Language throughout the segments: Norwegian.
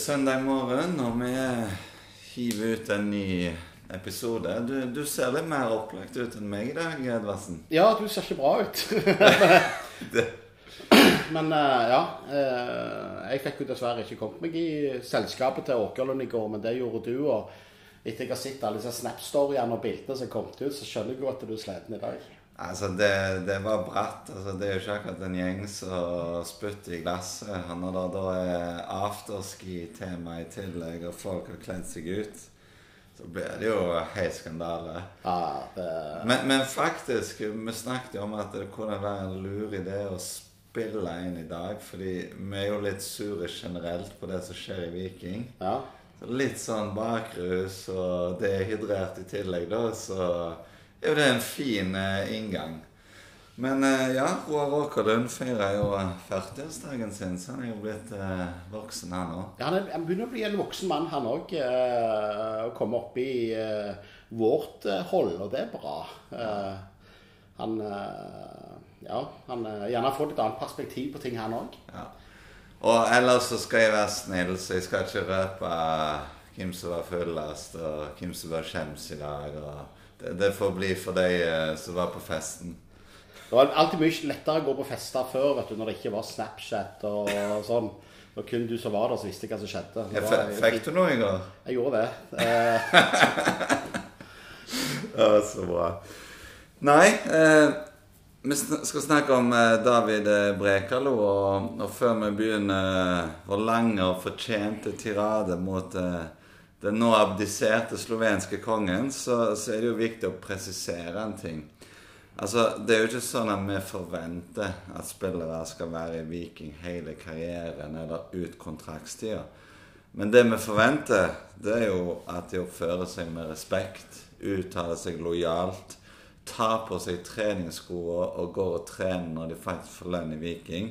Søndag morgen, og vi hiver ut en ny episode. Du, du ser litt mer opplagt ut enn meg i dag, Edvardsen. Ja, du ser ikke bra ut. Men eh, ja. eh, jeg fikk jo dessverre ikke kommet meg i selskapet til Åkerlund i går, men det gjorde du. Og etter jeg har sett alle disse Snap-storyene og bildene som kom ut, så skjønner jeg jo at du er sliten i dag. Altså, det, det var bratt. Altså, det er jo ikke akkurat en gjeng som spytter i glasset. Når det da er afterski-tema i tillegg, og folk har kledd seg ut, så blir det jo helt skandale. Ja, det, Men, men faktisk, vi snakket jo om at det kunne være en lur idé å spille inn i dag, fordi vi er jo litt sure generelt på det som skjer i Viking. ja. Så Litt sånn bakrus og dehydrert i tillegg, da, så er jo det en fin eh, inngang. Men eh, ja, Roar Åkerlund feirer jo eh, 40-årsdagen sin, så han er jo blitt eh, voksen, han òg. Ja, han, er, han begynner å bli en voksen mann, han òg. Eh, og komme opp i eh, vårt eh, hold, og det er bra. Eh, han eh, Ja, han eh, gjerne får et annet perspektiv på ting, han òg. Ja. Og ellers så skal jeg være snill, så jeg skal ikke røpe hvem som var fullest, og hvem som var skjems i dag. Og det, det får bli for de eh, som var på festen. Det var alltid mye lettere å gå på fester før, vet du, når det ikke var Snapchat og sånn. Og kun du som var der, så visste hva som skjedde. Det Jeg var- Fikk du noe i går? Jeg gjorde det. Ja, så bra. Nei, eh, vi skal snakke om eh, David eh, Brekalo, og, og før vi begynner vår lange og fortjente tirade mot eh, den nå abdiserte slovenske kongen, så, så er det jo viktig å presisere en ting. Altså, Det er jo ikke sånn at vi forventer at spillere skal være i Viking hele karrieren eller ut kontraktstida. Men det vi forventer, det er jo at de oppfører seg med respekt, uttaler seg lojalt, tar på seg treningssko og går og trener når de faktisk får lønn i Viking.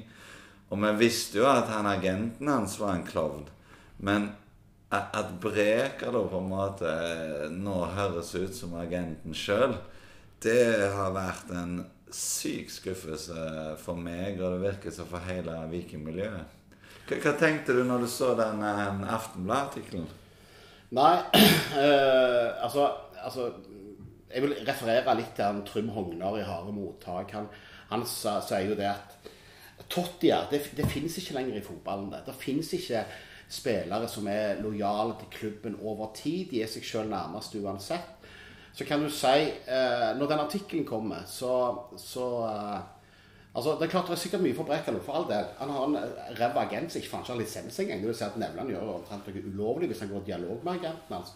Og vi visste jo at han agenten hans var en klovn. Men at, Breker da på en måte eh, nå høres ut som agenten sjøl, det har vært en syk skuffelse for meg, og det virker som for hele Viking-miljøet. Hva, hva tenkte du når du så den eh, Aftenblad-artikkelen? nei, øh, altså, altså Jeg vil referere litt til han Trym Hognar i Harde mottak. Han, han sier jo det at Tottier det, det finnes ikke lenger i fotballen. Det, det finnes ikke spillere som er lojale til klubben over tid. De er seg sjøl nærmest uansett. Så kan du si eh, Når den artikkelen kommer, så, så eh, Altså, Det er klart det er sikkert mye for Brekalo, for all del. Han har en eh, ræva agent som ikke faen ikke har lisens engang. Det vil si at Nevland gjør omtrent noe ulovlig hvis han går i dialog med agenten hans.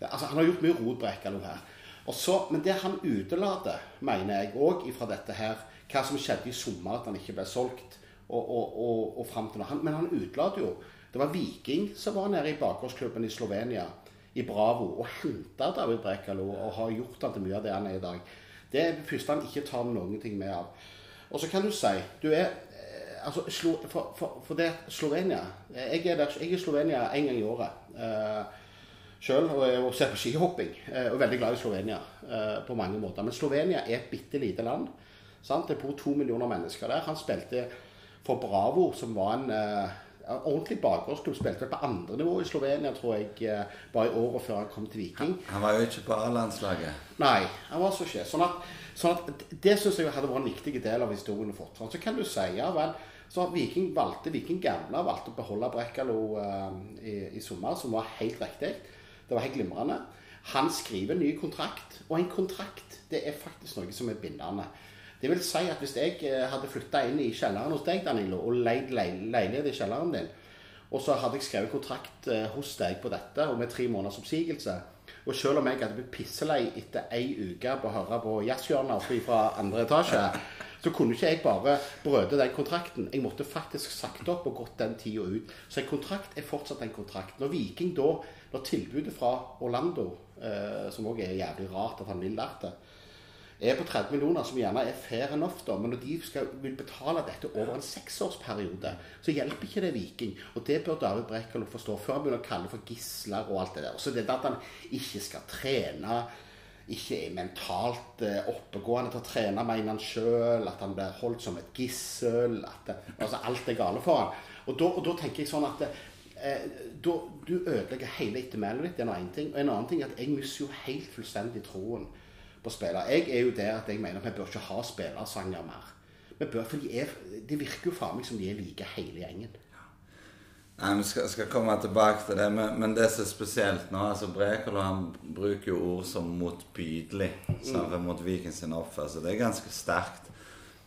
Altså, Han har gjort mye rot, Brekalo her. Og så, men det han utelater, mener jeg òg fra dette her, hva som skjedde i sommer, at han ikke ble solgt, og, og, og, og frem til nå. Men han utelater jo Det var Viking som var nede i bakgårdsklubben i Slovenia, i Bravo, og henta David Brekalo og har gjort han til mye av det han er i dag. Det er han ikke tar noen ting med av. Og så kan du si du er eh, altså, for, for, for det Slovenia Jeg er, der, jeg er i Slovenia en gang i året. Eh, Sjøl og, og ser på skihopping. eh, Og er veldig glad i Slovenia eh, på mange måter. Men Slovenia er et bitte lite land. Sant? Det bor to millioner mennesker der. Han spilte for Bravo, som var en eh, ordentlig bakgårdsklubb. Spilte på andre nivå i Slovenia, tror jeg, eh, bare i året før han kom til Viking. Han var jo ikke på A-landslaget. Nei, han var så ikke. Sånn at, sånn at Det syns jeg hadde vært en viktig del av historien å få fram. Så kan du si ja vel. Så Viking valgte, Viking gamle valgte å beholde Brekkalo eh, i, i sommer, som var helt riktig. Det var helt glimrende. Han skriver en ny kontrakt, og en kontrakt det er faktisk noe som er bindende. Det vil si at hvis jeg eh, hadde flytta inn i kjelleren hos deg, Danilo, og leid leil- leilighet i kjelleren din, og så hadde jeg skrevet kontrakt eh, hos deg på dette, og med tre måneders oppsigelse Og selv om jeg hadde blitt pisselei etter ei uke på å høre på jazzhjørner fra andre etasje, så kunne ikke jeg bare brøde den kontrakten. Jeg måtte faktisk sagt opp og gått den tida ut. Så en kontrakt er fortsatt en kontrakt. Når Viking da, når tilbudet fra Orlando, eh, som òg er jævlig rart at han vil lært det, er på 30 millioner, som gjerne er fair enough, da, men når de skal, vil betale dette over en seksårsperiode, så hjelper ikke det Viking. Og det bør David Brekkalo forstå før han begynner å kalle for gisler og alt det der. Så det at han ikke skal trene, ikke er mentalt eh, oppegående til å trene, mener han sjøl, at han blir holdt som et gissel, at altså alt er gale for han. Og da, og da tenker jeg sånn at det, eh, da, du ødelegger hele ettermælet ditt. Det er noe én ting. Og en annen ting er at jeg mister jo helt fullstendig troen på spillere. Jeg er jo der at jeg mener vi bør ikke ha spillersanger mer. Vi bør, for de er, Det virker jo faen meg som de er like hele gjengen. Nei, Vi skal, skal, komme tilbake til det, men, men det som er spesielt nå altså Brekalo han bruker jo ord som motbydelig mm. mot Viking sin oppførsel. Det er ganske sterkt.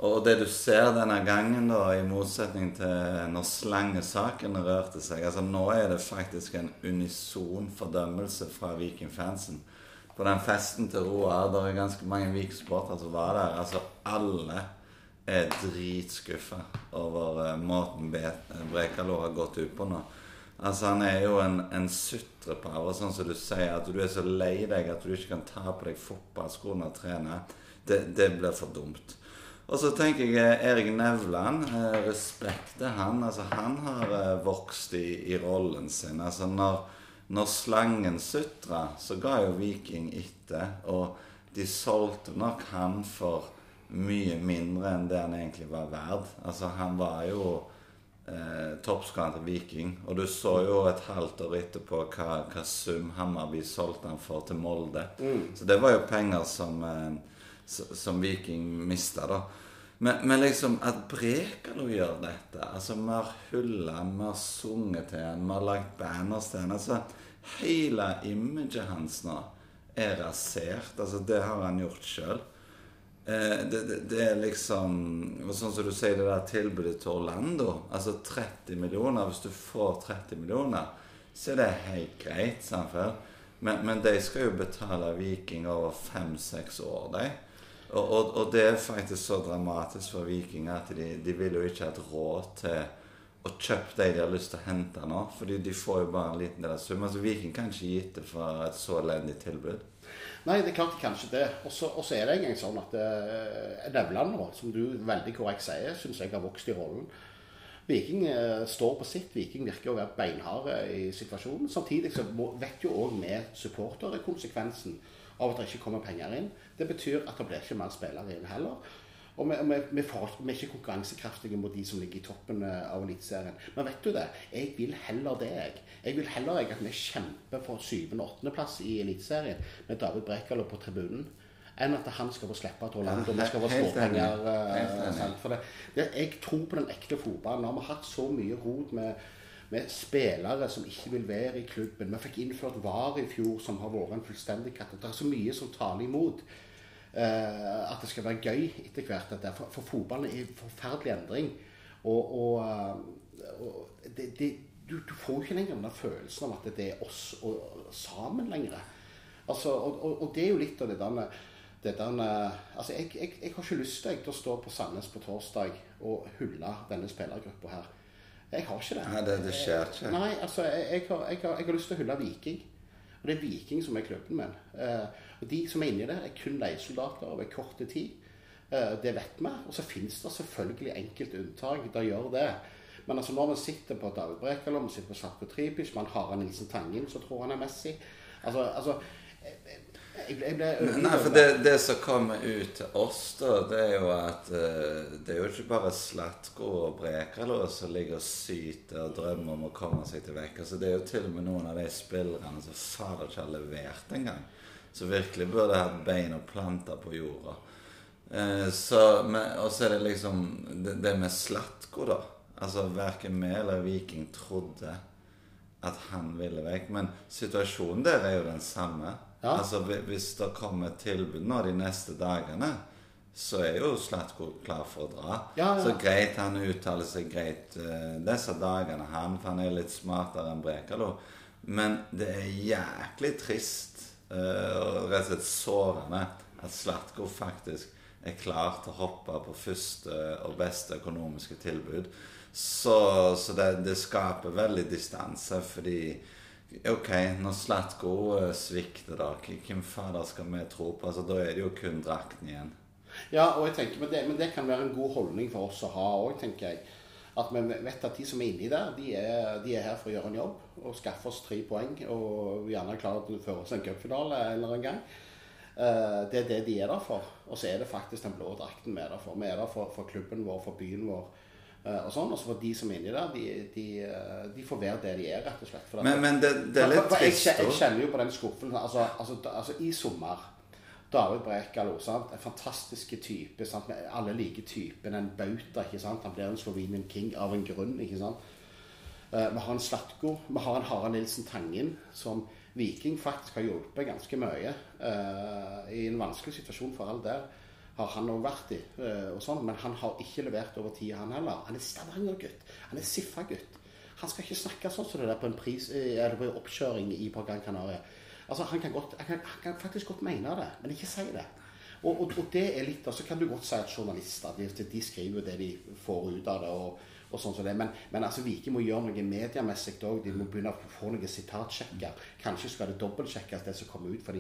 Og det du ser denne gangen, da, i motsetning til når slangesaken rørte seg altså Nå er det faktisk en unison fordømmelse fra Viking-fansen. På den festen til Roar, det er ganske mange Vik-supportere som var der. Altså alle er dritskuffa over uh, måten Brekalo har gått ut på nå. Altså Han er jo en, en sutrepave, sånn som du sier. At du er så lei deg at du ikke kan ta på deg fotballskoene og trene. Det, det blir for dumt. Og så tenker jeg eh, Erik Nevland. Eh, respekt til han. Altså Han har vokst i, i, rollen sin. Altså Når, når slangen sutra, så ga jo Viking etter. Og de solgte nok han for mye mindre enn det han egentlig var verd. Altså, han var jo eh, toppskåreren til Viking. Og du så jo et halvt år etterpå hva, hva sum Hammarby solgte han for til Molde. Mm. Så det var jo penger som, eh, som Viking mista, da. Men, men, liksom at Brekalo gjør dette Altså, vi har hylla vi har sunget til han, vi har lagt banners til han. Altså, hele imaget hans nå er rasert. Altså, det har han gjort sjøl. Eh, det, det, det, er liksom Sånn som du sier, det der tilbudet til Orlando. Altså 30 millioner. Hvis du får 30 millioner, så er det helt greit. Samtidig. Men, men de skal jo betale Viking over fem-seks år, de. Og, og, og, det er faktisk så dramatisk for vikinger at de, de vil jo ikke ha et råd til å kjøpe de de har lyst til å hente nå. Fordi de får jo bare en liten del av summen. Så Viking kan ikke gi det for et så elendig tilbud. Nei, det er klart kanskje det. Og så er det engang sånn at uh, Nevland, nå, som du veldig korrekt sier, syns jeg har vokst i rollen. Viking uh, står på sitt. Viking virker å være beinharde i situasjonen. Samtidig så vet jo òg vi supportere konsekvensen av at det ikke kommer penger inn. Det betyr at det blir ikke mer spillere inn heller. Og vi, vi, vi, får, vi, er ikke konkurransekraftige mot de som ligger i toppen eh, av Eliteserien. Men vet du det? Jeg vil heller det, jeg. Jeg vil heller jeg, at vi kjemper for syvende- og åttendeplass i Eliteserien med David Brekalo på tribunen enn at han skal få slippe til Orlando. Ja, vi skal få småpenger. Uh, for det, det, jeg tror på den ekte fotballen. Nå har vi hatt så mye rot med, med, spillere som ikke vil være i klubben. Vi fikk innført VAR i fjor, som har vært en fullstendig katt. Det er så mye som taler imot. Uh, at det skal være gøy etter hvert. For, for fotballen er i forferdelig endring. Og, og, uh, og det, det, du, du, får ikke lenger den følelsen av at det er oss og, sammen lenger. Altså, og, det er jo litt av det der, der altså jeg, jeg, jeg, har ikke lyst til å stå på Sandnes på torsdag og hylle denne spillergruppa her. Jeg har ikke det. Nei, det, det skjer ikke. Nei, altså, jeg, har, har, jeg, har, lyst til å hylle Viking. Og det er Viking som er klubben min. Uh, og De som er inni der, er kun leiesoldater over kort tid. Uh, det vet vi. Og så finnes det selvfølgelig enkelte unntak. Det gjør det. Men altså når man sitter på David Brekalo, man sitter på Sarko Tripic, man har Nilsen Tangen som tror han er Messi Altså, altså Nei, for det, det, som kommer ut til oss, da, det er jo at uh, det er jo ikke bare Slatko og Brekalo som ligger og syter og drømmer om å komme seg til vekk. Altså, det er jo til og med noen av de spillerne som fader ikke har levert engang som virkelig burde hatt bein og planter på jorda. Eh, og så er det liksom det, det med Slatko, da. Altså Verken vi eller Viking trodde at han ville vekk. Men situasjonen der er jo den samme. Ja. Altså Hvis det kommer et tilbud nå de neste dagene, så er jo Slatko klar for å dra. Ja, ja. Så greit, han uttaler seg greit uh, disse dagene, han, for han er litt smartere enn Brekalo. Men det er jæklig trist Eh, og rett og slett sårende at Slatko faktisk er klar til å hoppe på første og beste økonomiske tilbud. Så, så det, det, skaper veldig distanse, fordi Ok, når Slatko eh, svikter, da, hvem fader skal vi tro på? Altså, Da er det jo kun drakten igjen. Ja, og jeg tenker, men det, men det kan være en god holdning for oss å ha òg, tenker jeg. At vi vet at de som er inni der, de er, de er, her for å gjøre en jobb og skaffe oss tre poeng. Og gjerne klare å føre oss en cupfinale en eller annen gang. Uh, det er det de er der for. Og så er det faktisk den blå drakten vi er der for. Vi er der for, for klubben vår, for byen vår. Eh, og sånn, og så får de som er inni der, de, de, eh, de får være det de er, rett og slett. For Men, men det, det er litt jeg, trist. kje- jeg kjenner jo på den skuffen Altså, altså, altså I sommer David Brekalo, sant? en fantastisk type. Sant? Alle liker typen. En bauta. ikke sant? Han blir en Slovenian king av en grunn. ikke sant? Eh, vi har en Slatko. Vi har en Harald Nilsen Tangen, som Viking faktisk har hjulpet ganske mye. I en vanskelig situasjon for all del har han òg vært i. eh, og sånn, Men han har ikke levert over tid, han heller. Han er Stavanger-gutt. Han er Siffa-gutt. Han skal ikke snakke sånn som det der på en pris, eh, på en oppkjøring i på Gran Canaria. Altså, han kan, godt, han, kan, han kan faktisk godt mene det, men ikke si det. Og, og, og det er litt, og så kan du godt si at journalister de, de skriver det de får ut av det. og, og sånn som det. Men, men altså, Viking må gjøre noe mediemessig òg. De må begynne å få noen sitatsjekker. Kanskje skal det dobbeltsjekkes, det som kommer ut. For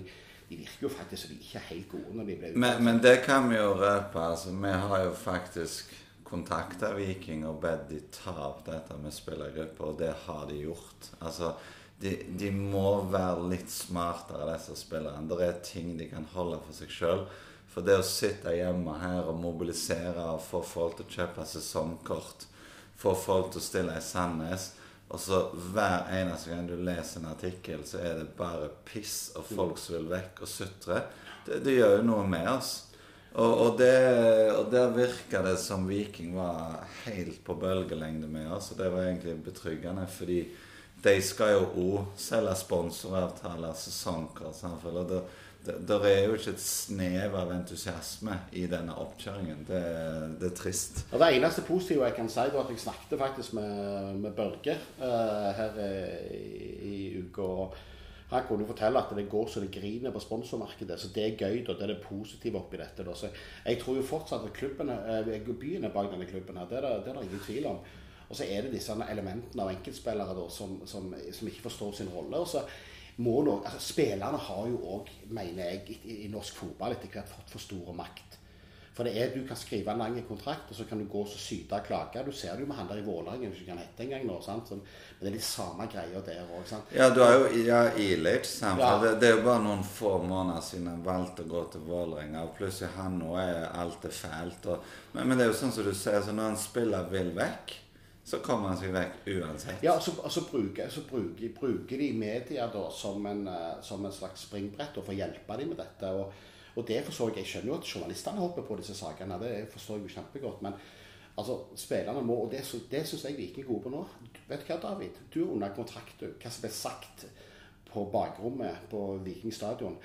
de, virker jo faktisk som de ikke er helt gode når de blir Men, men det kan vi jo røpe. Altså, vi har jo faktisk kontakta Viking og bedt de ta opp dette med spillergrupper, og det har de gjort. Altså, de, de må være litt smartere, disse spillerne. Det er ting de kan holde for seg sjøl. For det å sitte hjemme her og mobilisere og få folk til å kjøpe sesongkort, få folk til å stille i Sandnes og så hver eneste gang du leser en artikkel, så er det bare piss og folk som vil vekk og sutre. Det, det gjør jo noe med oss. Og, og, det, og der virka det som Viking var helt på bølgelengde med oss, og det var egentlig betryggende, fordi de skal jo òg selge sponsoravtaler, sesongkort. samtidig, Og det, det, er jo ikke et snev av entusiasme i denne oppkjøringen. Det, det er trist. Og Det eneste positive jeg kan si, var at jeg snakket faktisk med, med Børge uh, her eh, i, i uka. Han kunne fortelle at det går så det griner på sponsormarkedet. Så det er gøy. Da. Det er det positive oppi dette. Da. Så jeg tror jo fortsatt at klubbene, byen byene bak denne klubben her, det er det, det er ingen tvil om. Og så er det disse elementene av enkeltspillere da, som, som, som ikke forstår sin rolle. og så må nå, altså Spillerne har jo òg, mener jeg, i, i norsk fotball etter hvert fått for stor makt. For det er, Du kan skrive en lang kontrakt, og så kan du gå og syte og klage. Du ser det jo med han der i Vålerengen, som ikke kan hete engang nå. sant? Så, men det er de samme greia der òg. Ja, du har jo ja, Ilic. Ja. Det, det er jo bare noen få måneder siden han valgte å gå til Vålerenga. Og plutselig han nå er alt er fælt. Og, men, men det er jo sånn som du sier, så når en spiller vil vekk, så kommer han seg vekk uansett. Ja, så, så, bruker, så bruker, bruker de media da som en, eh, som en slags springbrett og for å hjelpe dem med dette. og og det forstår jeg. Jeg skjønner jo at journalistene hopper på disse sakene. Det forstår jeg jo kjempegodt. Men altså, spillerne må Og det, det syns jeg Viking er gode på nå. Vet du hva, David? Du er under kontrakt. du. Hva som ble sagt på bakrommet på Viking stadion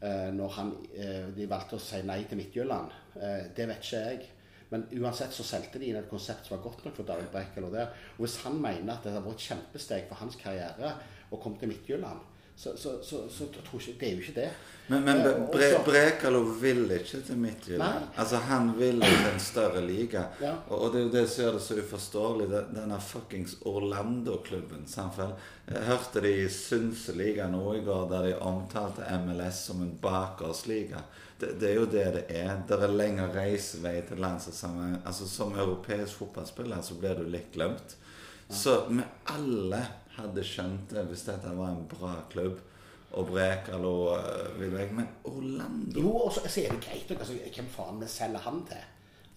eh, når han, eh, de valgte å si nei til Midtjylland, eh, det vet ikke jeg. Men uansett så solgte de inn et konsept som var godt nok for David Brekkel. der. Og hvis han mener at det har vært et kjempesteg for hans karriere å komme til Midtjylland, så, så, så, så, ikke Det er jo ikke det. Men, men Eh, Bre Brekalo vil ikke til Midtjylland. Altså, han vil til en større liga. Ja. Og, og det er jo det som gjør det så uforståelig. det- Denne fuckings Orlando-klubben. Jeg hørte de i Synseliga nå i går, der de omtalte MLS som en bakersliga. Det, det er jo det det er. Det er lengre reisevei til landslagssammenheng. Altså, som europeisk fotballspiller så blir du litt glemt. Så med alle hadde skjønt det hvis dette var en bra klubb. Og Brekalo uh, vil vekk. Men Orlando Jo, og så altså, er det greit. Altså, hvem faen vi selger han til?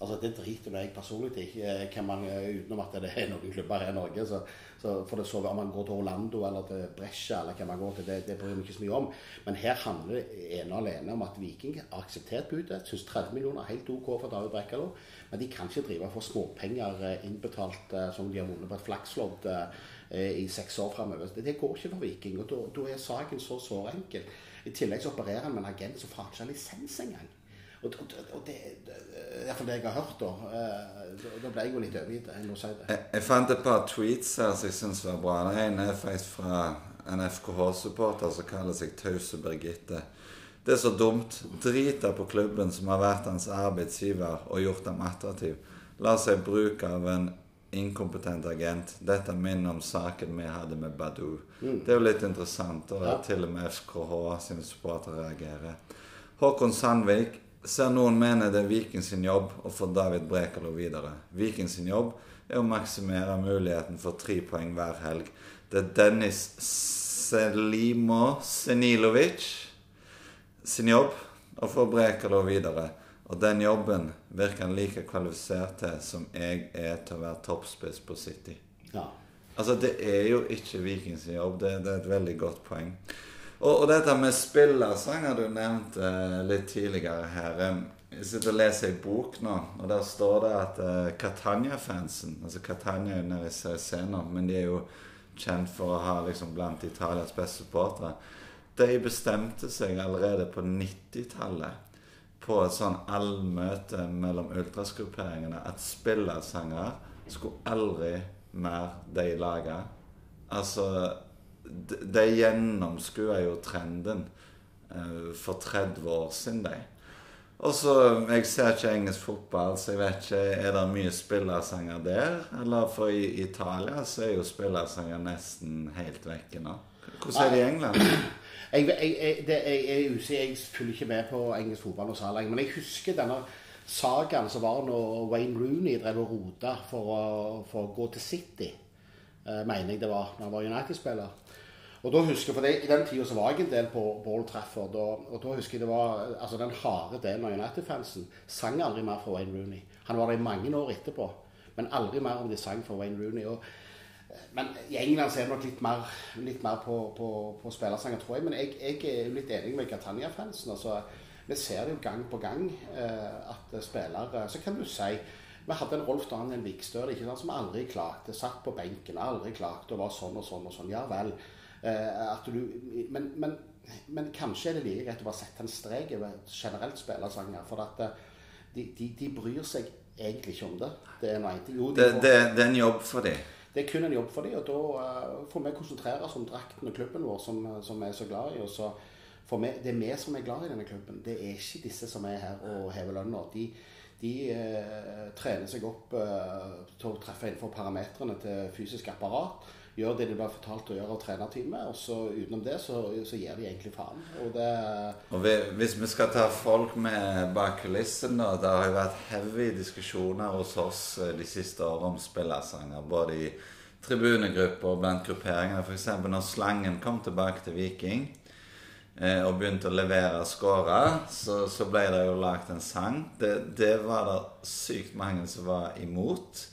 Altså, Det driter jeg personlig i. eh, eh, Utenom at det er noen klubber her i Norge. Så, så for det så Om man går til Orlando eller til Brescia eller hvem man går til, det, det bryr vi ikke så mye om. Men her handler det ene og alene om at Viking har akseptert budet. Syns 30 millioner er helt OK for David Brekkalo. Men de kan ikke drive for småpenger eh, innbetalt eh, som de har vunnet på et flakslodd eh, i seks år framover. Det, går ikke for Viking. Og da, er saken så så enkel. I tillegg så opererer han med en agent som faen ikke har lisens engang. Og, og, og det, det, det iallfall det jeg har hørt. Eh, Da, da ble jeg jo litt overgitt. Jeg si. Jeg, jeg fant et par tweets her som jeg syns var bra. Den ene er faktisk fra en FKH-supporter som kaller seg Tause Birgitte. Det er så dumt. Driter på klubben som har vært hans arbeidsgiver og gjort dem attraktiv. La seg bruke av en inkompetent agent. Dette minner om saken vi hadde med Badou. Det er jo litt interessant, og Ja. til og med FKH sine supportere reagerer. Håkon Sandvik ser noen mener det er Viking sin jobb å få David Brekalo videre. Viking sin jobb er å maksimere muligheten for tre poeng hver helg. Det er Dennis Selimo Senilovic sin jobb å få Brekalo videre. Og den jobben virker han like kvalifisert til som jeg er til å være toppspiss på City. Ja. Altså, det er jo ikke Vikings jobb. Det, det er et veldig godt poeng. Og, og dette med spillersanger du nevnte eh, litt tidligere her Jeg sitter og leser ei bok nå, og der står det at uh, Catania-fansen Altså Catania er nede i CC men de er jo kjent for å ha liksom blant Italias beste supportere. De bestemte seg allerede på 90-tallet på et sånn allmøte mellom ultrasgrupperingene at spillersanger skulle aldri mer de lage. Altså De, de gjennomskua jo trenden uh, for 30 år siden, de. Og så, Jeg ser ikke engelsk fotball, så jeg vet ikke Er det mye spillersanger der? Eller for i Italia så er jo spillersanger nesten helt vekke nå. Hvordan er det i England? Jeg, jeg, jeg, det, jeg, jeg jeg følger ikke med på engelsk fotball noe særlig. Men jeg husker denne sagaen som var når Wayne Rooney drev og rota for, for å gå til City. Eh, mener jeg det var når han var United-spiller. Og da husker jeg, for det, I den tida så var jeg en del på Ball Trafford, og, og da husker jeg det var altså den harde delen av United-fansen sang aldri mer for Wayne Rooney. Han var der i mange år etterpå, men aldri mer om de sang for Wayne Rooney. og men i England så er det nok litt mer, litt mer på, på, på spillersanger, tror jeg. Men jeg, jeg er jo litt enig med Catania-fansen. Altså, vi ser det jo gang på gang eh, at spillere Så kan du si Vi hadde en Rolf Daniel Vikstøl ikke sant, som aldri klagde. Satt på benken, aldri klagde og var sånn og sånn og sånn. Ja vel. Eh, du, men, men, men kanskje er det like greit å bare sette en strek over generelt spillersanger. For at eh, de, de, de bryr seg egentlig ikke om det. Det er noe. Jo, de Det, får- det, det er en jobb for dem. Det er kun en jobb for dem, og da eh, får vi konsentrere oss om drakten og klubben vår, som, som vi er så glad i. og så får vi, Det er vi som er glad i denne klubben. Det er ikke disse som er her og hever lønna. De, de eh, trener seg opp eh, til å treffe innenfor parametrene til fysisk apparat. Gjør det de blir fortalt å gjøre av trenerteamet. Og så utenom det så, så gir de egentlig faen. Og det Og vi, hvis vi skal ta folk med bak kulissen, da Det har jo vært heavy diskusjoner hos oss eh, de siste årene om spillersanger. Både i tribunegrupper og blant grupperinger. F.eks. når Slangen kom tilbake til Viking eh, og begynte å levere skårer, så, så ble det jo lagd en sang. Det, det var det sykt mange som var imot.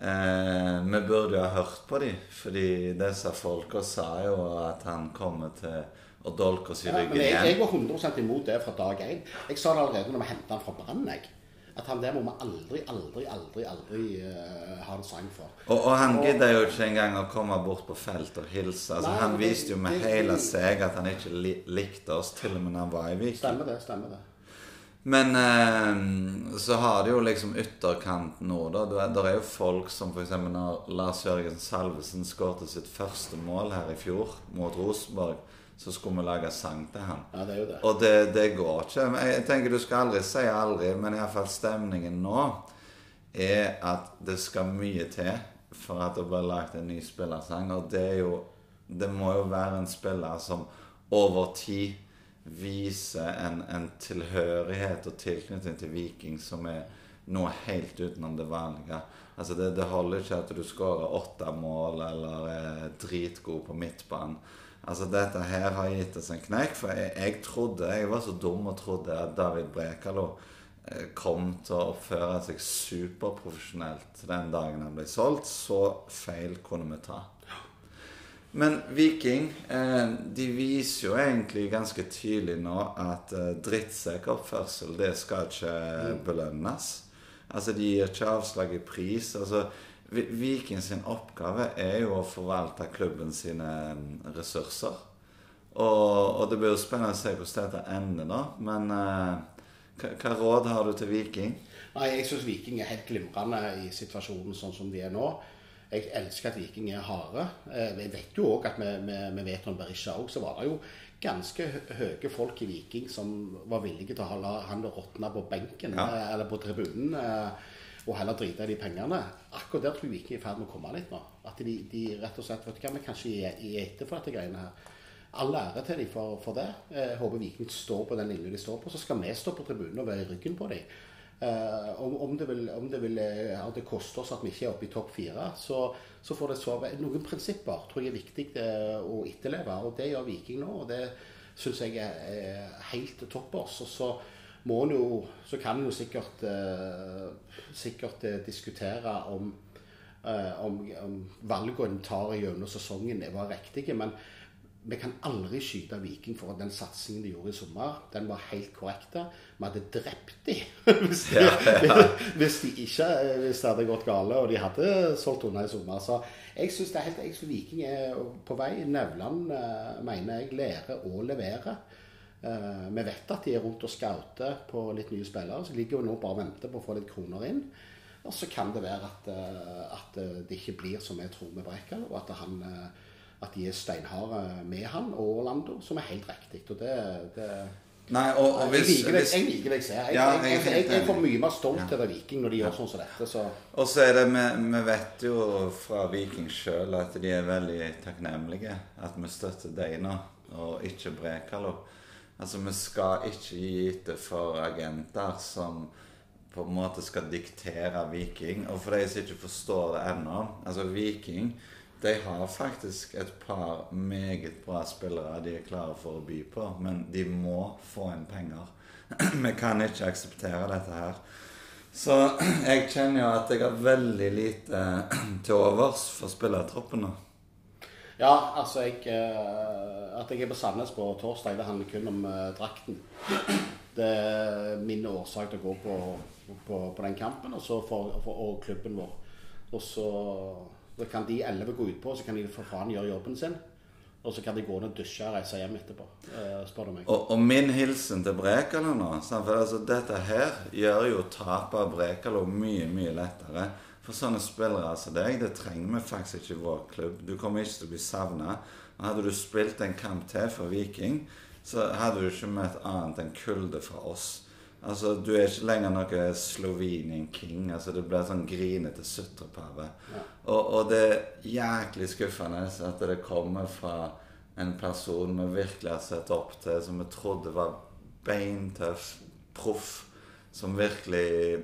Eh, vi burde jo ha hørt på dem, fordi disse folka sa jo at han kommer til å dolke oss i ryggen igjen. ryggen jeg, jeg var 100 imot det fra dag én. Jeg sa det allerede når vi hentet han fra Brann. At han der må vi aldri, aldri, aldri aldri uh, ha en sang for. Og, og han gidder jo ikke engang å komme bort på felt og hilse. Altså, Nei, han viste jo med det- hele seg at han ikke likte oss, til og med når han var i Viking. Stemmer det. stemmer det. Men eh, så har det jo liksom ytterkanten nå, da. Det er- jo folk som f.eks. når Lars Jørgen Salvesen skårte sitt første mål her i fjor mot Rosenborg, så skulle vi lage sang til han. Ja, det er jo det. Og det, det går ikke. Jeg tenker Du skal aldri si aldri, men iallfall stemningen nå er at det skal mye til for at det blir lagd en ny spillersang. Og det er jo Det må jo være en spiller som over tid viser en, en tilhørighet og tilknytning til Viking som er noe helt utenom det vanlige. Altså det, det holder ikke at du skårer åtte mål eller er dritgod på midtbanen. Altså Dette her har gitt oss en knekk. For jeg, jeg trodde, jeg var så dum og trodde at David Brekalo eh, kom til å oppføre seg superprofesjonelt den dagen han ble solgt. Så feil kunne vi ta. Men Viking eh, de viser jo egentlig ganske tydelig nå at eh, drittsekkoppførsel det skal ikke belønnes. Altså De gir ikke avslag i pris. altså Viking sin oppgave er jo å forvalte klubben sine mm, ressurser. Og, og det blir jo spennende å se hvordan dette ender, da. Men eh, hva, hva råd har du til Viking? Nei, Jeg syns Viking er helt glimrende i situasjonen sånn som de er nå. Jeg elsker at Viking er harde. Eh, Jeg vet jo òg at med, med, med Veton Berisha òg, så var det jo ganske høye folk i Viking som var villige til å la han råtne på benken Ja. eh, eller på tribunen. eh, Og heller drite i de pengene. Akkurat der tror jeg Viking er i ferd med å komme litt nå. At de, de rett og slett vet du hva, vi kanskje gi gi etter for dette greiene her. All ære til dem for, for det. Jeg håper Viking står på den linja de står på. Så skal vi stå på tribunen og være i ryggen på dem. Eh, om, om, det vil, om, det vil, eh, det koster oss at vi ikke er oppe i topp fire, så, så får det sove. Noen prinsipper tror jeg er viktig eh, å etterleve, og det gjør Viking nå. og det syns jeg er, helt toppers. Og så må en jo Så kan en jo sikkert, sikkert diskutere om, om, om valgene en tar gjennom sesongen, var riktige. Vi kan aldri skyte Viking for at den satsingen de gjorde i sommer, den var helt korrekt. Vi hadde drept dem hvis, de, hvis, de ikke, hvis det hadde gått gale og de hadde solgt unna i sommer. Så jeg syns Viking er på vei. Nevland eh, mener jeg lærer å levere. Eh, vi vet at de er rundt og scouter på litt nye spillere. Så ligger jo nå bare og venter på å få litt kroner inn. Og så kan det være at, eh, at det ikke blir som jeg tror med Brekal, og at han at de er steinharde med han og Orlando, som er helt riktig. Og det, det Nei, og, og hvis, jeg, liker det, jeg liker det jeg Ja, jeg, jeg, jeg, jeg får mye mer stolt til det Viking når de gjør sånn som dette. Så Og så er det, vi, vi vet jo fra Viking sjøl at de er veldig takknemlige at vi støtter deg nå, og ikke Brekalo. Altså, vi skal ikke gi etter for agenter som på en måte skal diktere Viking. Og for de som ikke forstår det ennå Altså, Viking de har faktisk et par meget bra spillere de er klare for å by på, men de må få inn penger. Vi kan ikke akseptere dette her. Så jeg kjenner jo at jeg har veldig lite til overs for spillertroppen nå. ja, altså jeg eh, At jeg er på Sandnes på torsdag, det handler kun om eh, drakten. Det er min årsak til å gå på, på, på den kampen, og, så for, for, og klubben vår. Og så, så kan de elleve gå utpå, så kan de for faen gjøre jobben sin. Og så kan de gå ned og dusje og reise hjem etterpå, eh, spør du meg. Og, og min hilsen til Brekalo nå? For altså, Dette her gjør jo tapet av Brekalo mye, mye lettere. For sånne spillere som deg, det trenger vi faktisk ikke i vår klubb. Du kommer ikke til å bli savna. Hadde du spilt en kamp til for Viking, så hadde du ikke møtt annet enn kulde fra oss. Altså, Du er ikke lenger noe Slovenian king. altså Du blir sånn grinete sutrepave. Ja. Og, og det er jæklig skuffende at det kommer fra en person vi virkelig har sett opp til, som vi trodde var beintøff, proff, som virkelig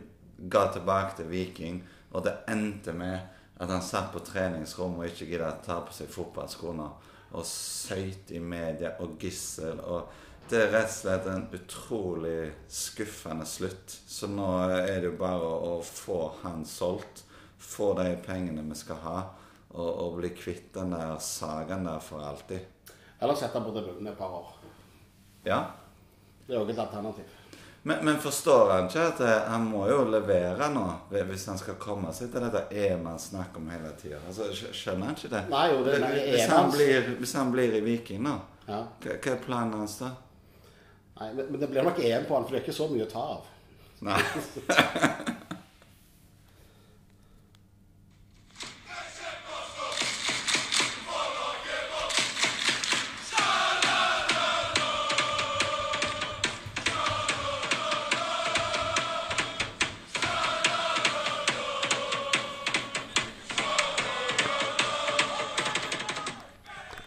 ga tilbake til Viking. Og det endte med at han satt på treningsrommet og ikke gidda å ta på seg fotballskoene. Og søyt i media og gissel. og det er rett og slett en utrolig skuffende slutt. Så nå er det jo bare å få han solgt, få de pengene vi skal ha, og, og bli kvitt den der sagaen der for alltid. Eller sette på tribunen et par år. Ja. Det er òg et alternativ. Men, men forstår han ikke at eh, han må jo levere nå, hvis han skal komme seg til dette EM-en snakker om hele tida? Altså, skjønner han ikke det? Nei, jo, det- nei, hvis, han blir, hvis han blir i Viking nå, Ja. hva, hva er planen hans da? Nei, men men det blir nok én på han, for det er ikke så mye å ta av. Nei.